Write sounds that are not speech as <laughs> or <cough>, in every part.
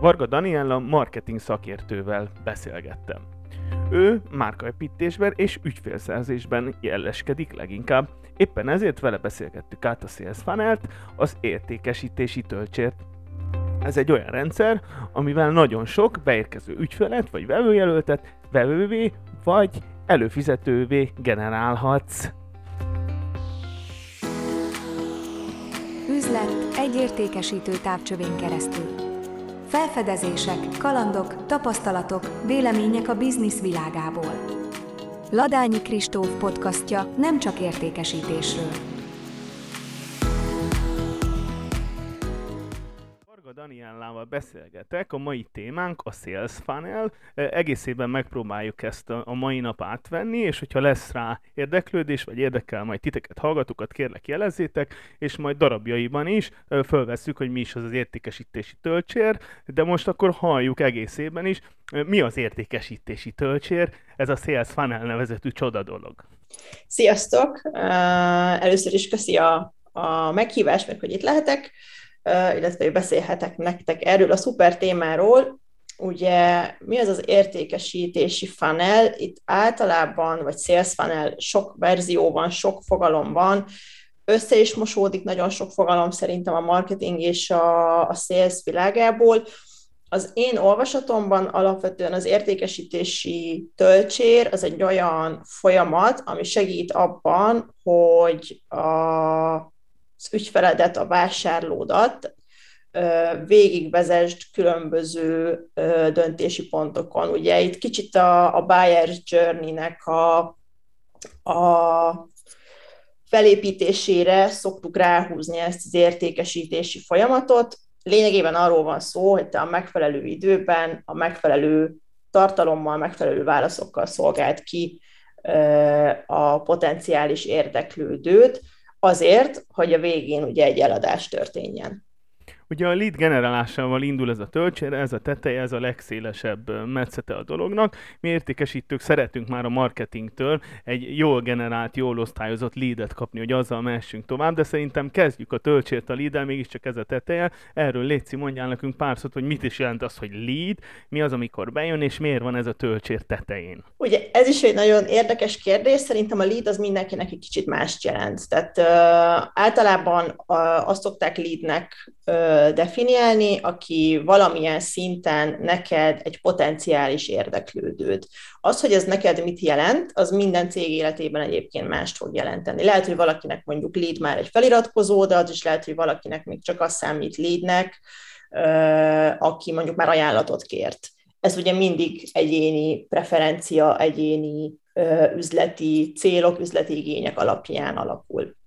Varga Daniella marketing szakértővel beszélgettem. Ő márkaépítésben és ügyfélszerzésben jeleskedik leginkább, éppen ezért vele beszélgettük át a Sales Funnel-t, az értékesítési töltsért. Ez egy olyan rendszer, amivel nagyon sok beérkező ügyfelet vagy vevőjelöltet vevővé vagy előfizetővé generálhatsz. Üzlet egy értékesítő távcsövén keresztül. Felfedezések, kalandok, tapasztalatok, vélemények a biznisz világából. Ladányi Kristóf podcastja nem csak értékesítésről. Daniellával beszélgetek, a mai témánk a Sales Funnel, egészében megpróbáljuk ezt a, mai nap átvenni, és hogyha lesz rá érdeklődés, vagy érdekel majd titeket, hallgatókat, kérlek jelezzétek, és majd darabjaiban is fölvesszük, hogy mi is az az értékesítési töltsér, de most akkor halljuk egészében is, mi az értékesítési töltsér, ez a Sales Funnel nevezetű csoda dolog. Sziasztok! Először is köszi a, a meghívást, meg hogy itt lehetek illetve beszélhetek nektek erről a szuper témáról. Ugye mi az az értékesítési funnel? Itt általában, vagy sales funnel, sok verzió van, sok fogalom van, össze is mosódik nagyon sok fogalom szerintem a marketing és a, a sales világából. Az én olvasatomban alapvetően az értékesítési töltsér az egy olyan folyamat, ami segít abban, hogy a az ügyfeledet, a vásárlódat végigvezest különböző döntési pontokon. Ugye itt kicsit a, a buyer journey-nek a, a felépítésére szoktuk ráhúzni ezt az értékesítési folyamatot. Lényegében arról van szó, hogy te a megfelelő időben, a megfelelő tartalommal, megfelelő válaszokkal szolgált ki a potenciális érdeklődőt, azért, hogy a végén ugye egy eladás történjen. Ugye a lead generálásával indul ez a töltsér, ez a teteje, ez a legszélesebb metszete a dolognak. Mi értékesítők szeretünk már a marketingtől egy jól generált, jól osztályozott leadet kapni, hogy azzal messünk tovább, de szerintem kezdjük a töltsért a lead mégiscsak ez a teteje. Erről Léci mondjál nekünk pár szót, hogy mit is jelent az, hogy lead, mi az, amikor bejön, és miért van ez a töltsér tetején. Ugye ez is egy nagyon érdekes kérdés, szerintem a lead az mindenkinek egy kicsit mást jelent. Tehát uh, általában uh, azt szokták leadnek uh, definiálni, aki valamilyen szinten neked egy potenciális érdeklődőd. Az, hogy ez neked mit jelent, az minden cég életében egyébként mást fog jelenteni. Lehet, hogy valakinek mondjuk lead már egy feliratkozó, de az is lehet, hogy valakinek még csak azt számít leadnek, aki mondjuk már ajánlatot kért. Ez ugye mindig egyéni preferencia, egyéni üzleti célok, üzleti igények alapján alakul.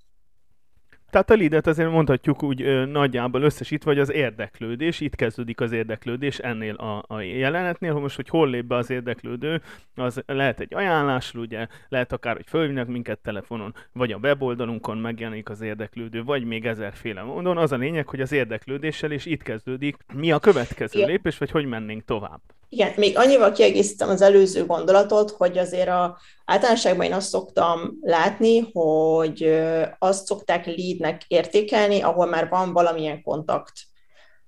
Tehát a leadet azért mondhatjuk úgy ö, nagyjából összesítve, vagy az érdeklődés, itt kezdődik az érdeklődés ennél a, a jelenetnél, hogy most, hogy hol lép be az érdeklődő, az lehet egy ajánlás, ugye, lehet akár, hogy fölvinnek minket telefonon, vagy a weboldalunkon megjelenik az érdeklődő, vagy még ezerféle módon. Az a lényeg, hogy az érdeklődéssel, és itt kezdődik, mi a következő lépés, vagy hogy mennénk tovább. Igen, még annyival kiegészítem az előző gondolatot, hogy azért a általánosságban én azt szoktam látni, hogy azt szokták leadnek értékelni, ahol már van valamilyen kontakt.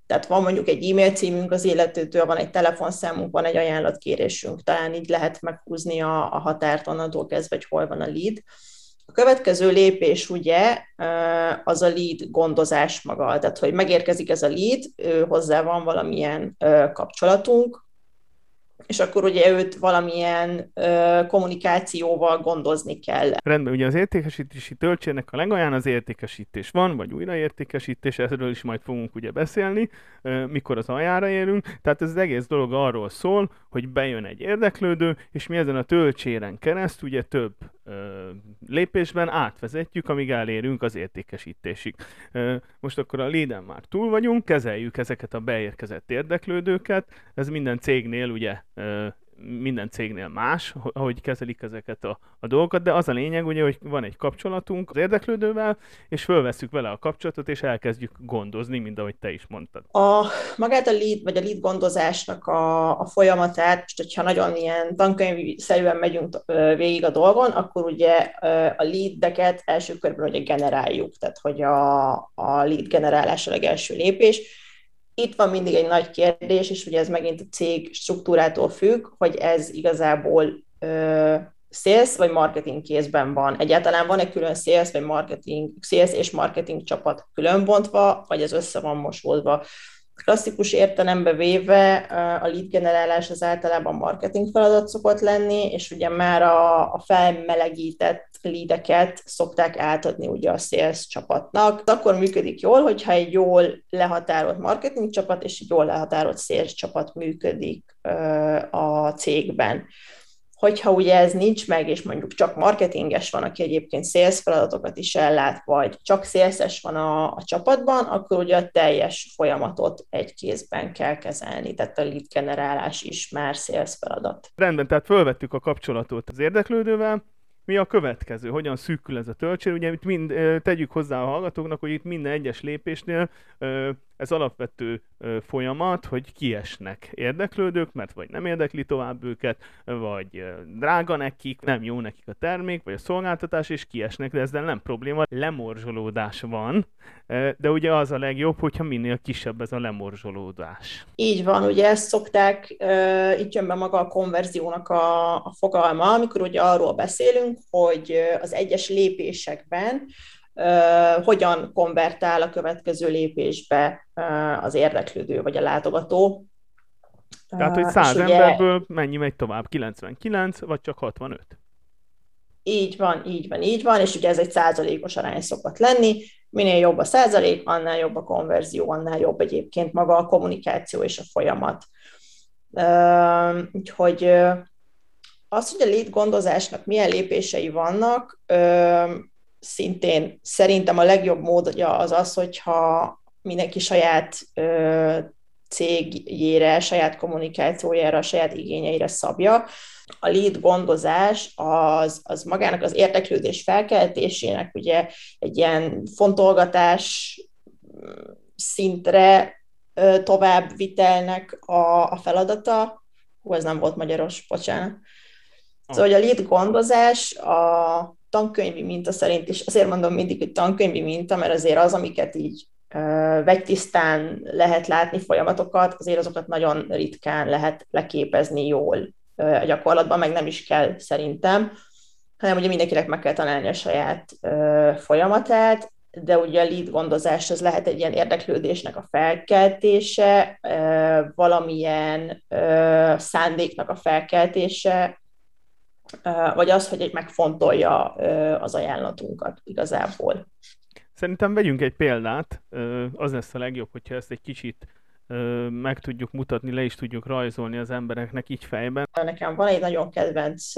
Tehát van mondjuk egy e-mail címünk az illetőtől, van egy telefonszámunk, van egy ajánlatkérésünk, talán így lehet meghúzni a, a határt onnantól kezdve, hogy hol van a lead. A következő lépés ugye az a lead gondozás maga, tehát hogy megérkezik ez a lead, hozzá van valamilyen kapcsolatunk, és akkor ugye őt valamilyen ö, kommunikációval gondozni kell. Rendben, ugye az értékesítési töltsérnek a legaján az értékesítés van, vagy újraértékesítés, erről is majd fogunk ugye beszélni, ö, mikor az aljára érünk. Tehát ez az egész dolog arról szól, hogy bejön egy érdeklődő, és mi ezen a töltséren keresztül ugye több lépésben átvezetjük, amíg elérünk az értékesítésig. Most akkor a léden már túl vagyunk, kezeljük ezeket a beérkezett érdeklődőket, ez minden cégnél ugye minden cégnél más, hogy kezelik ezeket a, a dolgokat, de az a lényeg ugye, hogy van egy kapcsolatunk az érdeklődővel, és fölveszük vele a kapcsolatot, és elkezdjük gondozni, mint ahogy te is mondtad. A, magát a lead, vagy a lead gondozásnak a, a folyamatát, most hogyha nagyon ilyen tankönyvszerűen megyünk végig a dolgon, akkor ugye a leadeket első körben ugye generáljuk, tehát hogy a, a lead generálás a legelső lépés, itt van mindig egy nagy kérdés, és ugye ez megint a cég struktúrától függ, hogy ez igazából ö, sales vagy marketing kézben van. Egyáltalán van-e külön sales vagy marketing, sales és marketing csapat különbontva, vagy ez össze van mosódva klasszikus értelembe véve a lead generálás az általában marketing feladat szokott lenni, és ugye már a, a felmelegített leadeket szokták átadni ugye a sales csapatnak. Akkor működik jól, hogyha egy jól lehatárolt marketing csapat és egy jól lehatárolt sales csapat működik a cégben hogyha ugye ez nincs meg, és mondjuk csak marketinges van, aki egyébként sales feladatokat is ellát, vagy csak szélszes van a, a csapatban, akkor ugye a teljes folyamatot egy kézben kell kezelni, tehát a lead generálás is már sales feladat. Rendben, tehát fölvettük a kapcsolatot az érdeklődővel, mi a következő, hogyan szűkül ez a töltsér. Ugye itt mind, tegyük hozzá a hallgatóknak, hogy itt minden egyes lépésnél ez alapvető folyamat, hogy kiesnek érdeklődők, mert vagy nem érdekli tovább őket, vagy drága nekik, nem jó nekik a termék, vagy a szolgáltatás, és kiesnek, de ezzel nem probléma. Lemorzsolódás van, de ugye az a legjobb, hogyha minél kisebb ez a lemorzsolódás. Így van, ugye ezt szokták, itt jön be maga a konverziónak a, a fogalma, amikor ugye arról beszélünk, hogy az egyes lépésekben hogyan konvertál a következő lépésbe az érdeklődő vagy a látogató. Tehát, hogy 100 emberből ugye, mennyi megy tovább? 99 vagy csak 65? Így van, így van, így van, és ugye ez egy százalékos arány szokott lenni. Minél jobb a százalék, annál jobb a konverzió, annál jobb egyébként maga a kommunikáció és a folyamat. Úgyhogy az, hogy a lead gondozásnak milyen lépései vannak, szintén szerintem a legjobb módja az az, hogyha mindenki saját ö, cégjére, saját kommunikációjára, saját igényeire szabja. A lead gondozás az, az magának az érdeklődés felkeltésének ugye egy ilyen fontolgatás szintre tovább vitelnek a, a feladata. Hú, ez nem volt magyaros, bocsánat. Szóval, hogy a lead gondozás a tankönyvi minta szerint, és azért mondom mindig, hogy tankönyvi minta, mert azért az, amiket így vegytisztán lehet látni folyamatokat, azért azokat nagyon ritkán lehet leképezni jól a gyakorlatban, meg nem is kell szerintem, hanem ugye mindenkinek meg kell találni a saját folyamatát, de ugye a lead gondozás az lehet egy ilyen érdeklődésnek a felkeltése, valamilyen szándéknak a felkeltése, vagy az, hogy egy megfontolja az ajánlatunkat igazából. Szerintem vegyünk egy példát, az lesz a legjobb, hogyha ezt egy kicsit meg tudjuk mutatni, le is tudjuk rajzolni az embereknek így fejben. Nekem van egy nagyon kedvenc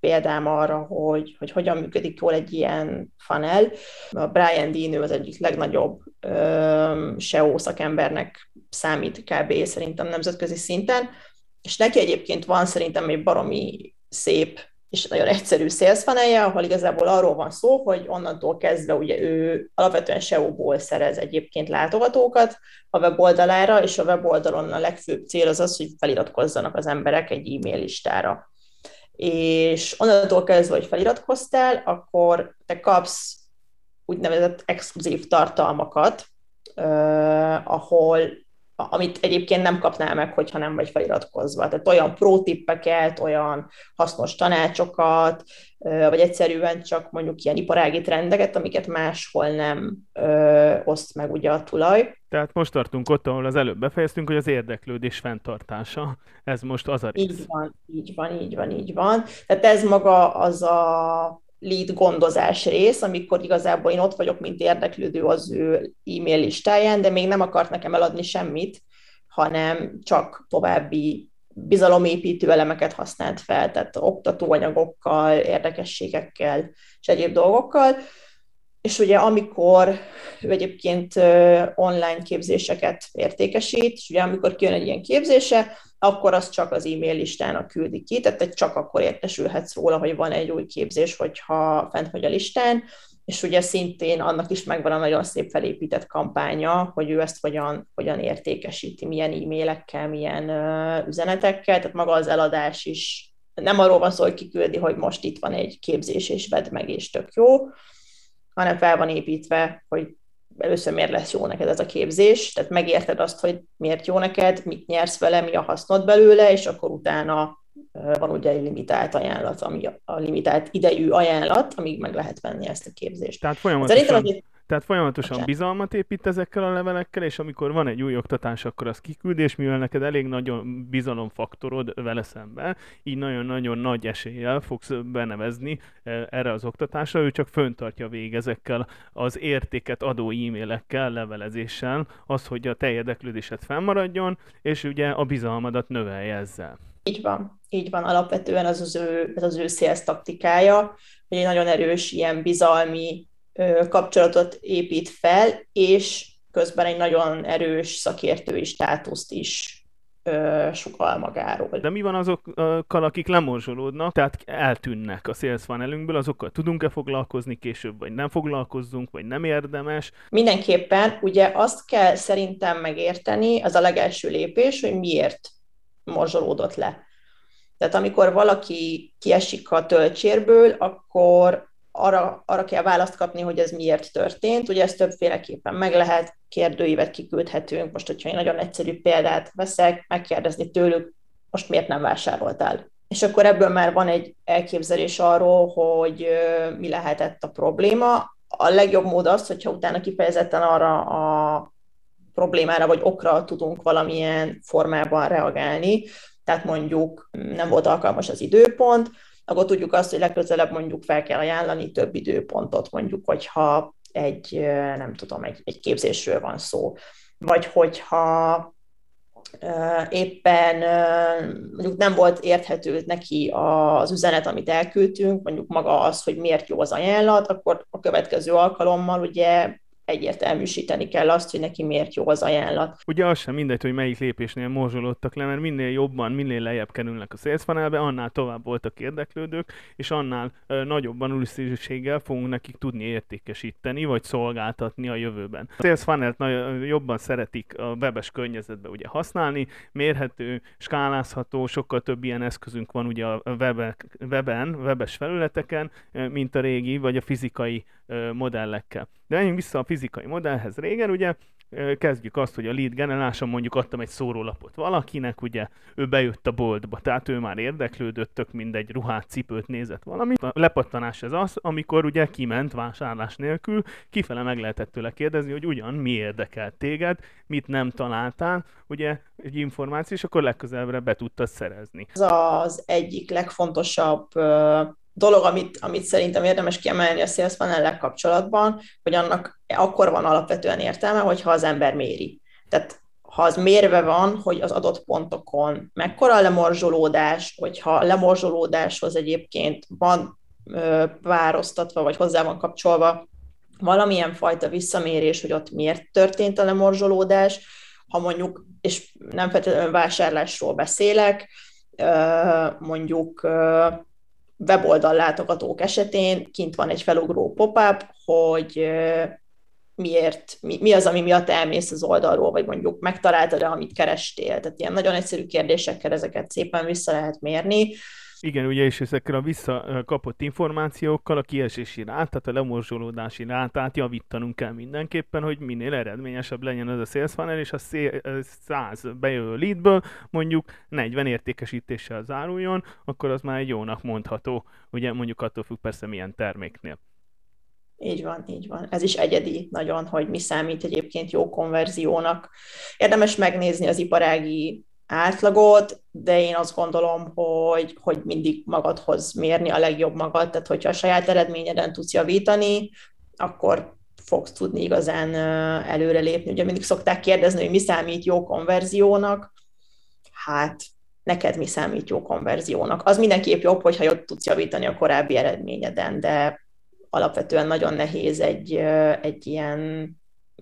példám arra, hogy, hogy hogyan működik jól egy ilyen funnel. A Brian Dean az egyik legnagyobb SEO szakembernek számít kb. szerintem nemzetközi szinten, és neki egyébként van szerintem egy baromi szép és nagyon egyszerű sales funnelje, ahol igazából arról van szó, hogy onnantól kezdve ugye ő alapvetően SEO-ból szerez egyébként látogatókat a weboldalára, és a weboldalon a legfőbb cél az az, hogy feliratkozzanak az emberek egy e-mail listára. És onnantól kezdve, hogy feliratkoztál, akkor te kapsz úgynevezett exkluzív tartalmakat, uh, ahol amit egyébként nem kapnál meg, hogyha nem vagy feliratkozva. Tehát olyan pro-tippeket, olyan hasznos tanácsokat, vagy egyszerűen csak mondjuk ilyen iparági trendeket, amiket máshol nem ö, oszt meg ugye a tulaj. Tehát most tartunk ott, ahol az előbb befejeztünk, hogy az érdeklődés fenntartása. Ez most az a rész. Így van, így van, így van, így van. Tehát ez maga az a lead gondozás rész, amikor igazából én ott vagyok, mint érdeklődő az ő e-mail listáján, de még nem akart nekem eladni semmit, hanem csak további bizalomépítő elemeket használt fel, tehát oktatóanyagokkal, érdekességekkel és egyéb dolgokkal. És ugye amikor ő egyébként online képzéseket értékesít, és ugye amikor kijön egy ilyen képzése, akkor azt csak az e-mail listának küldi ki, tehát csak akkor értesülhetsz róla, hogy van egy új képzés, hogyha fent vagy a listán, és ugye szintén annak is megvan a nagyon szép felépített kampánya, hogy ő ezt hogyan, hogyan értékesíti, milyen e-mailekkel, milyen uh, üzenetekkel, tehát maga az eladás is nem arról van szó, hogy kiküldi, hogy most itt van egy képzés, és vedd meg, és tök jó, hanem fel van építve, hogy először miért lesz jó neked ez a képzés, tehát megérted azt, hogy miért jó neked, mit nyersz vele, mi a hasznod belőle, és akkor utána van ugye egy limitált ajánlat, ami a limitált idejű ajánlat, amíg meg lehet venni ezt a képzést. Tehát folyamatosan, azért... tehát folyamatosan Bocsánat. bizalmat épít ezekkel a levelekkel, és amikor van egy új oktatás, akkor az kiküld, és mivel neked elég nagyon bizalomfaktorod vele szemben, így nagyon-nagyon nagy eséllyel fogsz benevezni erre az oktatásra, ő csak föntartja vég ezekkel az értéket adó e-mailekkel, levelezéssel, az, hogy a te érdeklődésed fennmaradjon, és ugye a bizalmadat növelje ezzel. Így van, így van. Alapvetően az az ő, ez az ő sales taktikája, hogy egy nagyon erős ilyen bizalmi kapcsolatot épít fel, és közben egy nagyon erős szakértői státuszt is sokal magáról. De mi van azokkal, akik lemorzsolódnak, tehát eltűnnek a sales funnelünkből, azokkal tudunk-e foglalkozni később, vagy nem foglalkozzunk, vagy nem érdemes? Mindenképpen, ugye azt kell szerintem megérteni, az a legelső lépés, hogy miért morzsolódott le. Tehát amikor valaki kiesik a töltsérből, akkor arra, arra kell választ kapni, hogy ez miért történt. Ugye ezt többféleképpen meg lehet, kérdőívet kiküldhetünk. Most, hogyha egy nagyon egyszerű példát veszek, megkérdezni tőlük, most miért nem vásároltál? És akkor ebből már van egy elképzelés arról, hogy mi lehetett a probléma. A legjobb mód az, hogyha utána kifejezetten arra a problémára vagy okra tudunk valamilyen formában reagálni, tehát mondjuk nem volt alkalmas az időpont, akkor tudjuk azt, hogy legközelebb mondjuk fel kell ajánlani több időpontot, mondjuk, hogyha egy, nem tudom, egy, egy képzésről van szó, vagy hogyha éppen mondjuk nem volt érthető neki az üzenet, amit elküldtünk, mondjuk maga az, hogy miért jó az ajánlat, akkor a következő alkalommal ugye egyértelműsíteni kell azt, hogy neki miért jó az ajánlat. Ugye az sem mindegy, hogy melyik lépésnél morzsolódtak le, mert minél jobban, minél lejjebb kerülnek a sales funnelbe, annál tovább voltak érdeklődők, és annál ö, nagyobban valószínűséggel fogunk nekik tudni értékesíteni, vagy szolgáltatni a jövőben. A sales funnelt jobban szeretik a webes környezetben ugye használni, mérhető, skálázható, sokkal több ilyen eszközünk van ugye a webek, weben, webes felületeken, mint a régi, vagy a fizikai modellekkel. De menjünk vissza a fizikai modellhez. Régen ugye kezdjük azt, hogy a lead generáláson mondjuk adtam egy szórólapot valakinek, ugye ő bejött a boltba, tehát ő már érdeklődött, tök mindegy ruhát, cipőt nézett valamit. A lepattanás ez az, amikor ugye kiment vásárlás nélkül, kifele meg lehetett tőle kérdezni, hogy ugyan mi érdekelt téged, mit nem találtál, ugye egy információ, és akkor legközelebbre be tudtad szerezni. Ez az egyik legfontosabb dolog, amit, amit szerintem érdemes kiemelni a sales funnel kapcsolatban, hogy annak akkor van alapvetően értelme, hogyha az ember méri. Tehát ha az mérve van, hogy az adott pontokon mekkora a lemorzsolódás, hogyha a lemorzsolódáshoz egyébként van pároztatva, vagy hozzá van kapcsolva valamilyen fajta visszamérés, hogy ott miért történt a lemorzsolódás, ha mondjuk, és nem feltétlenül vásárlásról beszélek, mondjuk weboldal látogatók esetén kint van egy felugró pop-up, hogy miért, mi, mi az, ami miatt elmész az oldalról, vagy mondjuk megtaláltad-e, amit kerestél. Tehát ilyen nagyon egyszerű kérdésekkel ezeket szépen vissza lehet mérni. Igen, ugye, és ezekkel a visszakapott információkkal a kiesési rátát, a lemorzsolódási rátát javítanunk kell mindenképpen, hogy minél eredményesebb legyen ez a sales funnel, és a 100 bejövő leadből mondjuk 40 értékesítéssel záruljon, akkor az már egy jónak mondható, ugye mondjuk attól függ persze milyen terméknél. Így van, így van. Ez is egyedi nagyon, hogy mi számít egyébként jó konverziónak. Érdemes megnézni az iparági átlagot, de én azt gondolom, hogy, hogy mindig magadhoz mérni a legjobb magad, tehát hogyha a saját eredményeden tudsz javítani, akkor fogsz tudni igazán előrelépni. Ugye mindig szokták kérdezni, hogy mi számít jó konverziónak, hát neked mi számít jó konverziónak. Az mindenképp jobb, hogyha jobb tudsz javítani a korábbi eredményeden, de alapvetően nagyon nehéz egy, egy ilyen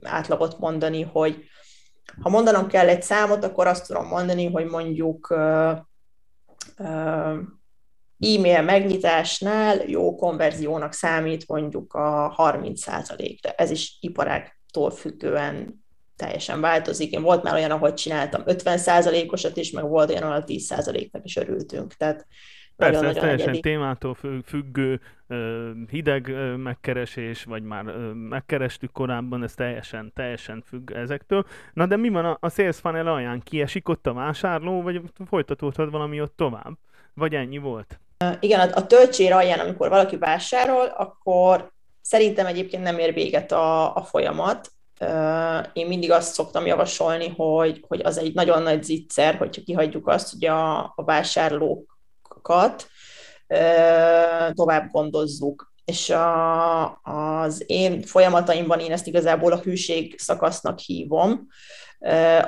átlagot mondani, hogy ha mondanom kell egy számot, akkor azt tudom mondani, hogy mondjuk e-mail megnyitásnál jó konverziónak számít mondjuk a 30% de ez is iparágtól függően teljesen változik. Én volt már olyan, ahogy csináltam 50 osat is, meg volt olyan, ahol 10 nak is örültünk. Tehát Persze, ez teljesen egyedi. témától függő, hideg megkeresés, vagy már megkerestük korábban, ez teljesen, teljesen függ ezektől. Na de mi van a sales funnel alján? Kiesik ott a vásárló, vagy folytatódhat valami ott tovább? Vagy ennyi volt? Igen, a, a töltsér alján, amikor valaki vásárol, akkor szerintem egyébként nem ér véget a, a folyamat. Én mindig azt szoktam javasolni, hogy, hogy az egy nagyon nagy zicser, hogyha kihagyjuk azt, hogy a, a vásárlókat tovább gondozzuk. És a, az én folyamataimban én ezt igazából a hűség szakasznak hívom,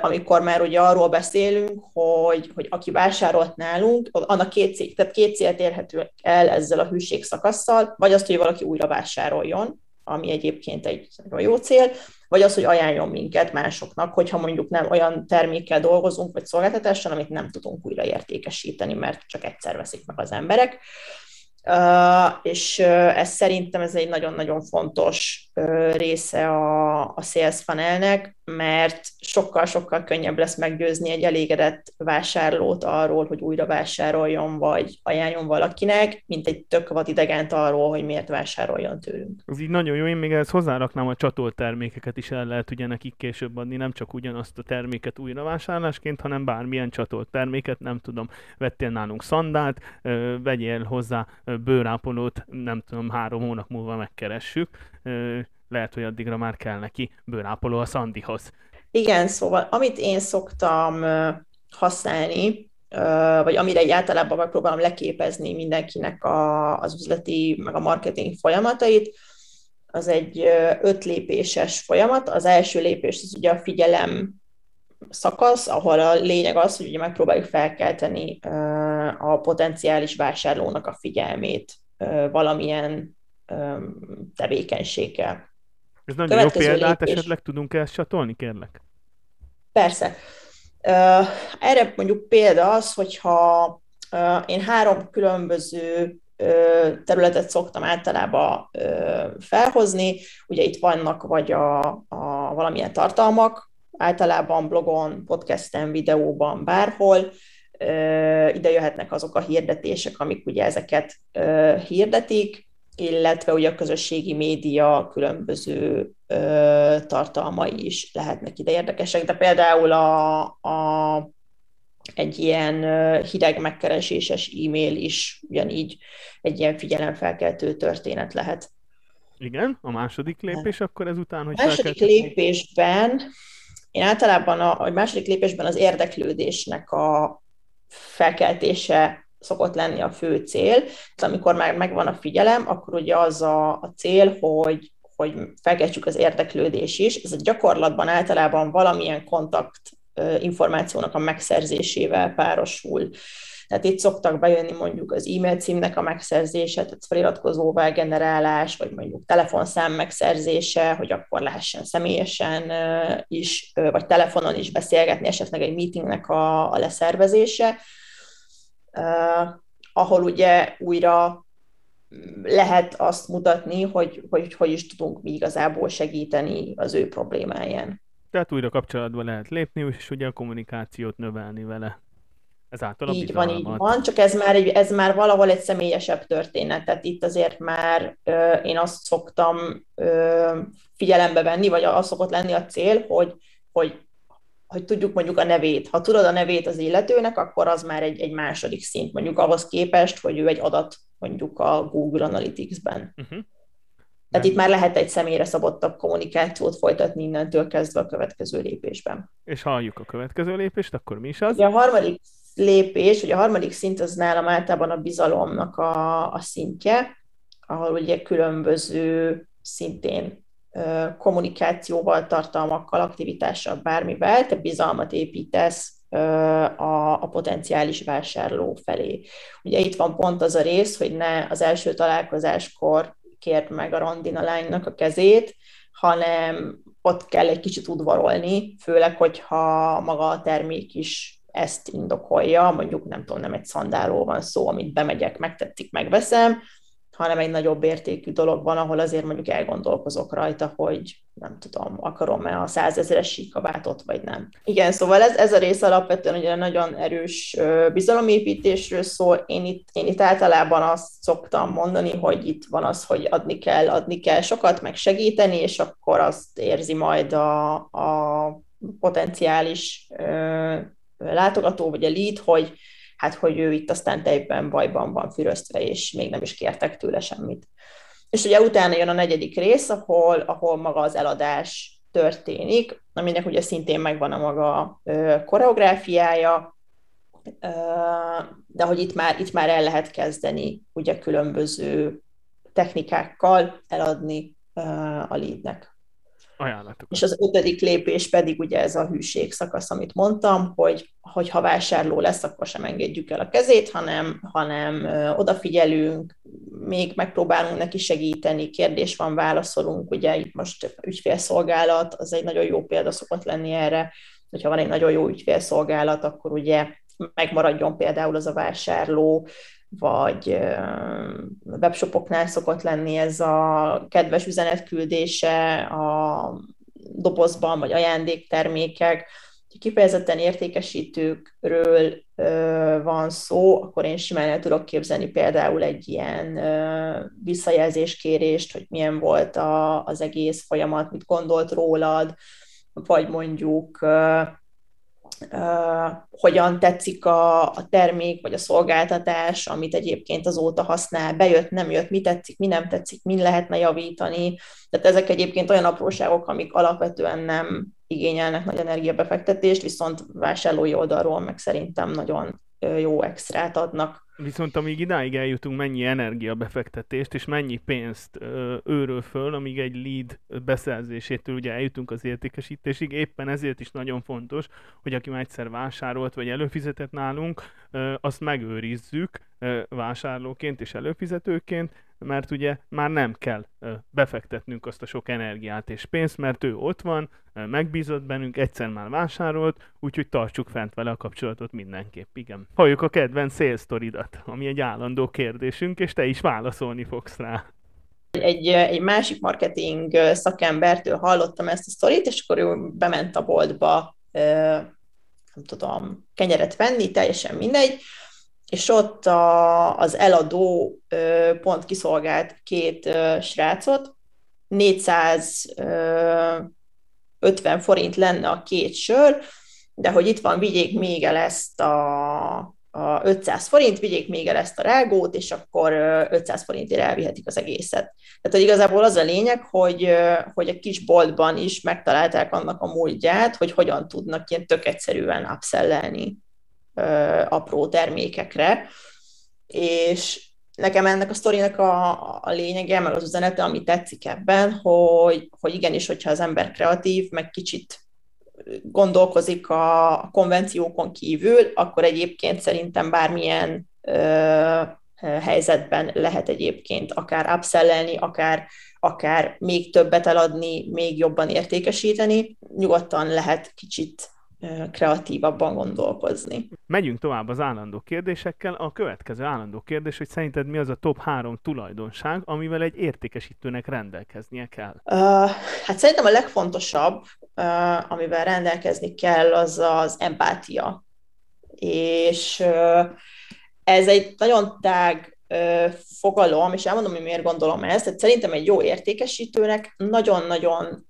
amikor már ugye arról beszélünk, hogy, hogy aki vásárolt nálunk, annak két, cél, tehát két célt érhető el ezzel a hűség szakasszal, vagy azt, hogy valaki újra vásároljon, ami egyébként egy nagyon jó cél, vagy az, hogy ajánljon minket másoknak, hogyha mondjuk nem olyan termékkel dolgozunk, vagy szolgáltatással, amit nem tudunk újra értékesíteni, mert csak egyszer veszik meg az emberek. És ez szerintem ez egy nagyon-nagyon fontos része a, a sales funnelnek, mert sokkal-sokkal könnyebb lesz meggyőzni egy elégedett vásárlót arról, hogy újra vásároljon, vagy ajánljon valakinek, mint egy tök vadidegent arról, hogy miért vásároljon tőlünk. Ez így nagyon jó, én még ehhez hozzáraknám a csatolt termékeket is el lehet ugye nekik később adni, nem csak ugyanazt a terméket újra vásárlásként, hanem bármilyen csatolt terméket, nem tudom, vettél nálunk szandált, vegyél hozzá bőrápolót, nem tudom, három hónap múlva megkeressük, lehet, hogy addigra már kell neki bőrápoló a Sandihoz. Igen, szóval amit én szoktam használni, vagy amire egy általában megpróbálom leképezni mindenkinek a, az üzleti, meg a marketing folyamatait, az egy öt lépéses folyamat. Az első lépés az ugye a figyelem szakasz, ahol a lényeg az, hogy ugye megpróbáljuk felkelteni a potenciális vásárlónak a figyelmét valamilyen tevékenységgel. Ez nagyon Következő jó példát lépés. esetleg tudunk ezt csatolni, kérlek? Persze. Erre mondjuk példa az, hogyha én három különböző területet szoktam általában felhozni. Ugye itt vannak vagy a, a valamilyen tartalmak, általában blogon, podcasten, videóban, bárhol. Ide jöhetnek azok a hirdetések, amik ugye ezeket hirdetik illetve ugye a közösségi média különböző ö, tartalmai is lehetnek ide érdekesek, de például a, a, egy ilyen hideg megkereséses e-mail is ugyanígy egy ilyen figyelemfelkeltő történet lehet. Igen, a második lépés akkor ezután, hogy A második lépésben, én általában a, a második lépésben az érdeklődésnek a felkeltése szokott lenni a fő cél. Amikor már megvan a figyelem, akkor ugye az a, a cél, hogy, hogy felkeltsük az érdeklődés is. Ez a gyakorlatban általában valamilyen kontakt információnak a megszerzésével párosul. Tehát itt szoktak bejönni mondjuk az e-mail címnek a megszerzése, tehát feliratkozóvá generálás, vagy mondjuk telefonszám megszerzése, hogy akkor lehessen személyesen is, vagy telefonon is beszélgetni, esetleg egy meetingnek a, a leszervezése ahol ugye újra lehet azt mutatni, hogy, hogy hogy is tudunk mi igazából segíteni az ő problémáján. Tehát újra kapcsolatba lehet lépni, és ugye a kommunikációt növelni vele. Ezáltal a így bizalmat. van, így van, csak ez már, ez már valahol egy személyesebb történet, tehát itt azért már ö, én azt szoktam ö, figyelembe venni, vagy az szokott lenni a cél, hogy, hogy hogy tudjuk mondjuk a nevét. Ha tudod a nevét az illetőnek, akkor az már egy, egy második szint, mondjuk ahhoz képest, hogy ő egy adat mondjuk a Google Analytics-ben. Uh-huh. Tehát itt már lehet egy személyre szabottabb kommunikációt folytatni innentől kezdve a következő lépésben. És halljuk a következő lépést, akkor mi is az? Ugye a harmadik lépés, ugye a harmadik szint az nálam általában a bizalomnak a, a szintje, ahol ugye különböző szintén kommunikációval, tartalmakkal, aktivitással, bármivel, te bizalmat építesz a, a potenciális vásárló felé. Ugye itt van pont az a rész, hogy ne az első találkozáskor kért meg a rondina lánynak a kezét, hanem ott kell egy kicsit udvarolni, főleg, hogyha maga a termék is ezt indokolja, mondjuk nem tudom, nem egy szandáló van szó, amit bemegyek, megtetszik, megveszem, hanem egy nagyobb értékű dolog van, ahol azért mondjuk elgondolkozok rajta, hogy nem tudom, akarom-e a százezeres síkabátot, vagy nem. Igen, szóval ez, ez a rész alapvetően ugye nagyon erős bizalomépítésről szól. Én itt, én itt általában azt szoktam mondani, hogy itt van az, hogy adni kell, adni kell sokat, meg segíteni, és akkor azt érzi majd a, a potenciális ö, látogató, vagy a lead, hogy hát hogy ő itt aztán tejben, bajban van füröztve, és még nem is kértek tőle semmit. És ugye utána jön a negyedik rész, ahol, ahol maga az eladás történik, aminek ugye szintén megvan a maga ö, koreográfiája, ö, de hogy itt már, itt már el lehet kezdeni ugye különböző technikákkal eladni ö, a leadnek ajánlatokat. És az ötödik lépés pedig ugye ez a hűség szakasz, amit mondtam, hogy, hogy ha vásárló lesz, akkor sem engedjük el a kezét, hanem, hanem odafigyelünk, még megpróbálunk neki segíteni, kérdés van, válaszolunk, ugye itt most ügyfélszolgálat, az egy nagyon jó példa szokott lenni erre, hogyha van egy nagyon jó ügyfélszolgálat, akkor ugye megmaradjon például az a vásárló, vagy webshopoknál szokott lenni ez a kedves üzenetküldése a dobozban, vagy ajándéktermékek, kifejezetten értékesítőkről ö, van szó, akkor én simán el tudok képzelni például egy ilyen ö, visszajelzéskérést, hogy milyen volt a, az egész folyamat, mit gondolt rólad, vagy mondjuk hogyan tetszik a, a termék vagy a szolgáltatás, amit egyébként azóta használ, bejött, nem jött, mi tetszik, mi nem tetszik, mi lehetne javítani. Tehát ezek egyébként olyan apróságok, amik alapvetően nem igényelnek nagy energiabefektetést, viszont vásárlói oldalról meg szerintem nagyon jó extrát adnak. Viszont amíg idáig eljutunk, mennyi energiabefektetést és mennyi pénzt ö, őről föl, amíg egy lead beszerzésétől ugye eljutunk az értékesítésig, éppen ezért is nagyon fontos, hogy aki már egyszer vásárolt vagy előfizetett nálunk, ö, azt megőrizzük ö, vásárlóként és előfizetőként, mert ugye már nem kell befektetnünk azt a sok energiát és pénzt, mert ő ott van, megbízott bennünk, egyszer már vásárolt, úgyhogy tartsuk fent vele a kapcsolatot mindenképp, igen. Halljuk a kedvenc sales sztoridat, ami egy állandó kérdésünk, és te is válaszolni fogsz rá. Egy, egy másik marketing szakembertől hallottam ezt a sztorit, és akkor ő bement a boltba, nem tudom, kenyeret venni, teljesen mindegy, és ott a, az eladó pont kiszolgált két srácot, 450 forint lenne a két sör, de hogy itt van, vigyék még el ezt a, a 500 forint, vigyék még el ezt a rágót, és akkor 500 forintért elvihetik az egészet. Tehát, hogy igazából az a lényeg, hogy, hogy a kis boltban is megtalálták annak a módját, hogy hogyan tudnak ilyen tök egyszerűen upsellelni apró termékekre, és nekem ennek a sztorinak a, a lényege, meg az üzenete, ami tetszik ebben, hogy, hogy igenis, hogyha az ember kreatív, meg kicsit gondolkozik a konvenciókon kívül, akkor egyébként szerintem bármilyen ö, helyzetben lehet egyébként akár upsellelni, akár, akár még többet eladni, még jobban értékesíteni. Nyugodtan lehet kicsit kreatívabban gondolkozni. Megyünk tovább az állandó kérdésekkel. A következő állandó kérdés, hogy szerinted mi az a top három tulajdonság, amivel egy értékesítőnek rendelkeznie kell? Uh, hát szerintem a legfontosabb, uh, amivel rendelkezni kell, az az empátia. És uh, ez egy nagyon tág fogalom, és elmondom, hogy miért gondolom ezt. Tehát szerintem egy jó értékesítőnek nagyon-nagyon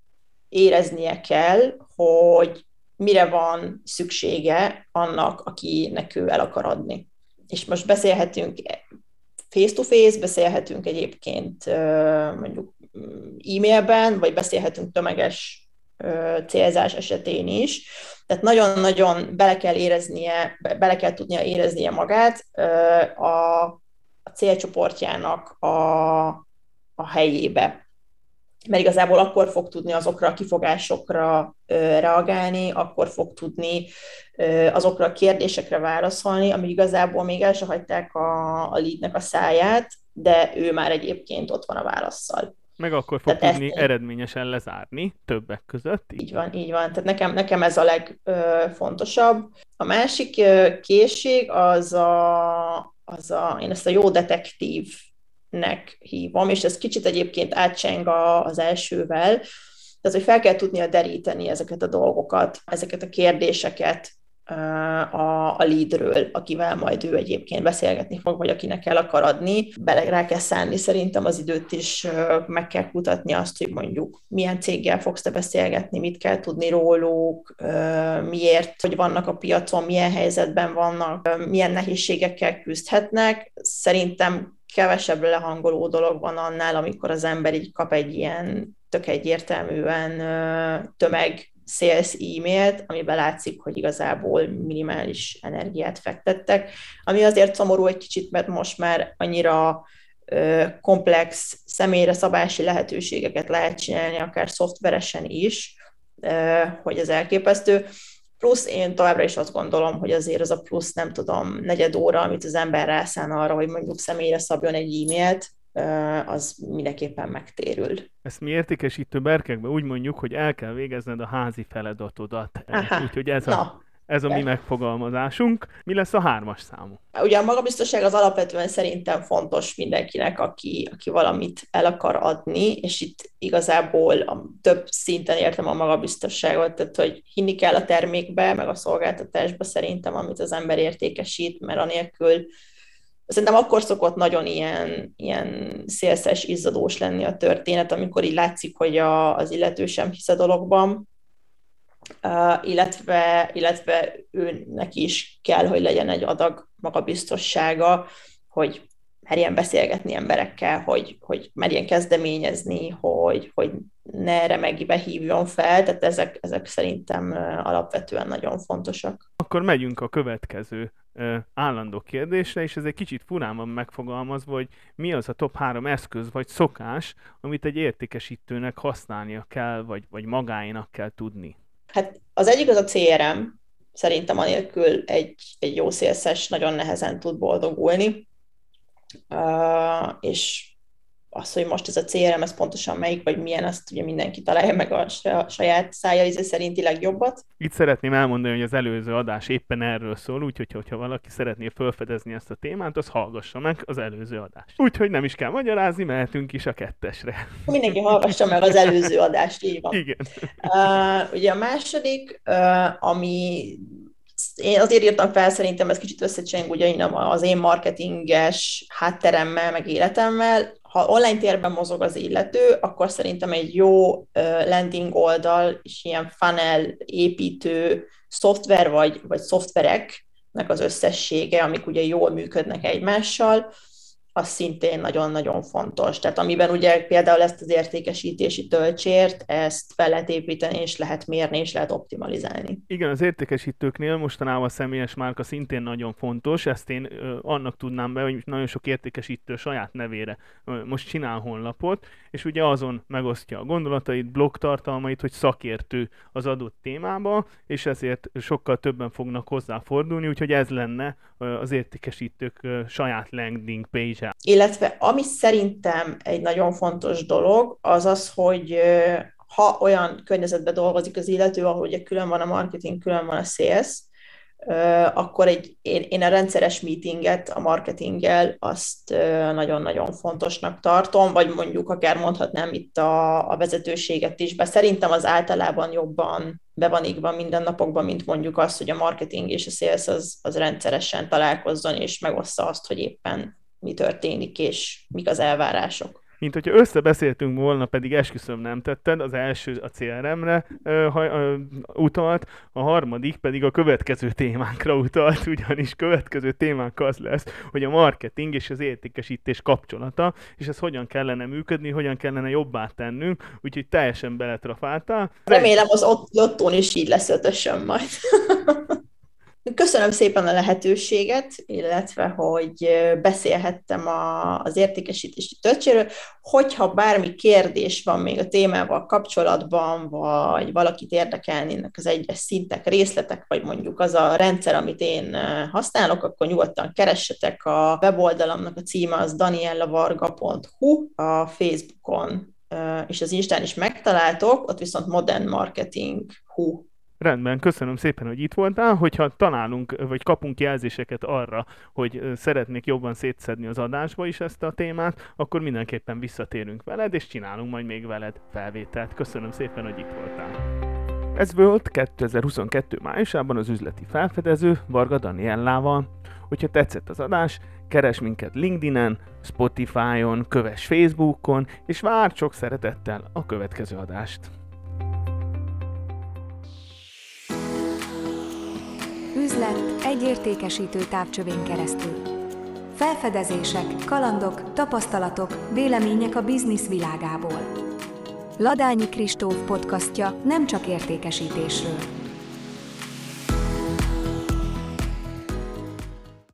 éreznie kell, hogy mire van szüksége annak, akinek ő el akar adni. És most beszélhetünk face-to-face, beszélhetünk egyébként mondjuk e-mailben, vagy beszélhetünk tömeges célzás esetén is. Tehát nagyon-nagyon bele kell éreznie, bele kell tudnia éreznie magát a, a célcsoportjának a, a helyébe mert igazából akkor fog tudni azokra a kifogásokra reagálni, akkor fog tudni azokra a kérdésekre válaszolni, ami igazából még el se hagyták a, a leadnek a száját, de ő már egyébként ott van a válaszsal. Meg akkor fog Tehát tudni ezt... eredményesen lezárni többek között. Így van, így van. Tehát nekem, nekem ez a legfontosabb. A másik készség az a, az a, én ezt a jó detektív nek hívom, és ez kicsit egyébként átcseng az elsővel, tehát, hogy fel kell tudnia deríteni ezeket a dolgokat, ezeket a kérdéseket, a, a leadről, akivel majd ő egyébként beszélgetni fog, vagy akinek el akar adni. Bele rá kell szállni szerintem az időt is, meg kell kutatni azt, hogy mondjuk milyen céggel fogsz te beszélgetni, mit kell tudni róluk, miért, hogy vannak a piacon, milyen helyzetben vannak, milyen nehézségekkel küzdhetnek. Szerintem kevesebb lehangoló dolog van annál, amikor az ember így kap egy ilyen tök egyértelműen tömeg sales e-mailt, amiben látszik, hogy igazából minimális energiát fektettek, ami azért szomorú egy kicsit, mert most már annyira komplex személyre szabási lehetőségeket lehet csinálni, akár szoftveresen is, hogy ez elképesztő. Plusz én továbbra is azt gondolom, hogy azért az a plusz, nem tudom, negyed óra, amit az ember rászán arra, hogy mondjuk személyre szabjon egy e-mailt, az mindenképpen megtérül. Ezt mi értékesítő berkekben úgy mondjuk, hogy el kell végezned a házi feladatodat. Úgyhogy ez a, Na, ez a mi megfogalmazásunk. Mi lesz a hármas számú? Ugye a magabiztosság az alapvetően szerintem fontos mindenkinek, aki, aki valamit el akar adni, és itt igazából a több szinten értem a magabiztosságot, tehát hogy hinni kell a termékbe, meg a szolgáltatásba szerintem, amit az ember értékesít, mert anélkül Szerintem akkor szokott nagyon ilyen, ilyen szélszes, izzadós lenni a történet, amikor így látszik, hogy a, az illető sem hisz a dologban, illetve, illetve őnek is kell, hogy legyen egy adag magabiztossága, hogy merjen beszélgetni emberekkel, hogy, hogy merjen kezdeményezni, hogy, hogy ne remegibe hívjon fel, tehát ezek, ezek szerintem alapvetően nagyon fontosak. Akkor megyünk a következő állandó kérdésre, és ez egy kicsit furán van megfogalmazva, hogy mi az a top három eszköz vagy szokás, amit egy értékesítőnek használnia kell, vagy, vagy magáinak kell tudni. Hát az egyik az a CRM, szerintem anélkül egy, egy jó szélszes nagyon nehezen tud boldogulni, uh, és az, hogy most ez a CRM, ez pontosan melyik, vagy milyen, azt ugye mindenki találja meg a saját szája íze szerinti legjobbat. Itt szeretném elmondani, hogy az előző adás éppen erről szól, úgyhogy hogyha valaki szeretné felfedezni ezt a témát, az hallgassa meg az előző adást. Úgyhogy nem is kell magyarázni, mehetünk is a kettesre. Mindenki hallgassa meg az előző adást, így van. Igen. Uh, ugye a második, uh, ami én azért írtam fel, szerintem ez kicsit összecseng ugye az én marketinges hátteremmel, meg életemmel. Ha online térben mozog az illető, akkor szerintem egy jó landing oldal és ilyen funnel építő szoftver vagy, vagy szoftvereknek az összessége, amik ugye jól működnek egymással, az szintén nagyon-nagyon fontos. Tehát amiben ugye például ezt az értékesítési töltsért, ezt fel lehet építeni, és lehet mérni, és lehet optimalizálni. Igen, az értékesítőknél mostanában a személyes márka szintén nagyon fontos, ezt én annak tudnám be, hogy nagyon sok értékesítő saját nevére most csinál honlapot, és ugye azon megosztja a gondolatait, blogtartalmait, hogy szakértő az adott témába, és ezért sokkal többen fognak hozzáfordulni, úgyhogy ez lenne az értékesítők saját landing page-e. Illetve ami szerintem egy nagyon fontos dolog, az az, hogy ha olyan környezetben dolgozik az illető, ahol ugye külön van a marketing, külön van a sales, akkor egy, én, én a rendszeres meetinget a marketinggel azt nagyon-nagyon fontosnak tartom, vagy mondjuk akár mondhatnám itt a, a vezetőséget is, be szerintem az általában jobban be van égve minden napokban, mint mondjuk az, hogy a marketing és a sales az, az rendszeresen találkozzon, és megossza azt, hogy éppen mi történik, és mik az elvárások mint hogyha összebeszéltünk volna, pedig esküszöm nem tetted, az első a CRM-re ö, ha, ö, utalt, a harmadik pedig a következő témánkra utalt, ugyanis következő témánk az lesz, hogy a marketing és az értékesítés kapcsolata, és ez hogyan kellene működni, hogyan kellene jobbá tennünk, úgyhogy teljesen beletrafáltál. Remélem az ott, lottón is így lesz ötösöm majd. <laughs> Köszönöm szépen a lehetőséget, illetve hogy beszélhettem a, az értékesítési töltséről. Hogyha bármi kérdés van még a témával kapcsolatban, vagy valakit érdekelnének az egyes szintek, részletek, vagy mondjuk az a rendszer, amit én használok, akkor nyugodtan keressetek. A weboldalamnak a címe az daniellavarga.hu, a Facebookon és az Instán is megtaláltok, ott viszont Modern Marketing Hu Rendben, köszönöm szépen, hogy itt voltál. Hogyha találunk, vagy kapunk jelzéseket arra, hogy szeretnék jobban szétszedni az adásba is ezt a témát, akkor mindenképpen visszatérünk veled, és csinálunk majd még veled felvételt. Köszönöm szépen, hogy itt voltál. Ez volt 2022. májusában az üzleti felfedező Varga Daniellával. Hogyha tetszett az adás, keres minket LinkedIn-en, Spotify-on, kövess Facebookon, és vár sok szeretettel a következő adást. Üzlet egy értékesítő távcsövén keresztül. Felfedezések, kalandok, tapasztalatok, vélemények a biznisz világából. Ladányi Kristóf podcastja nem csak értékesítésről.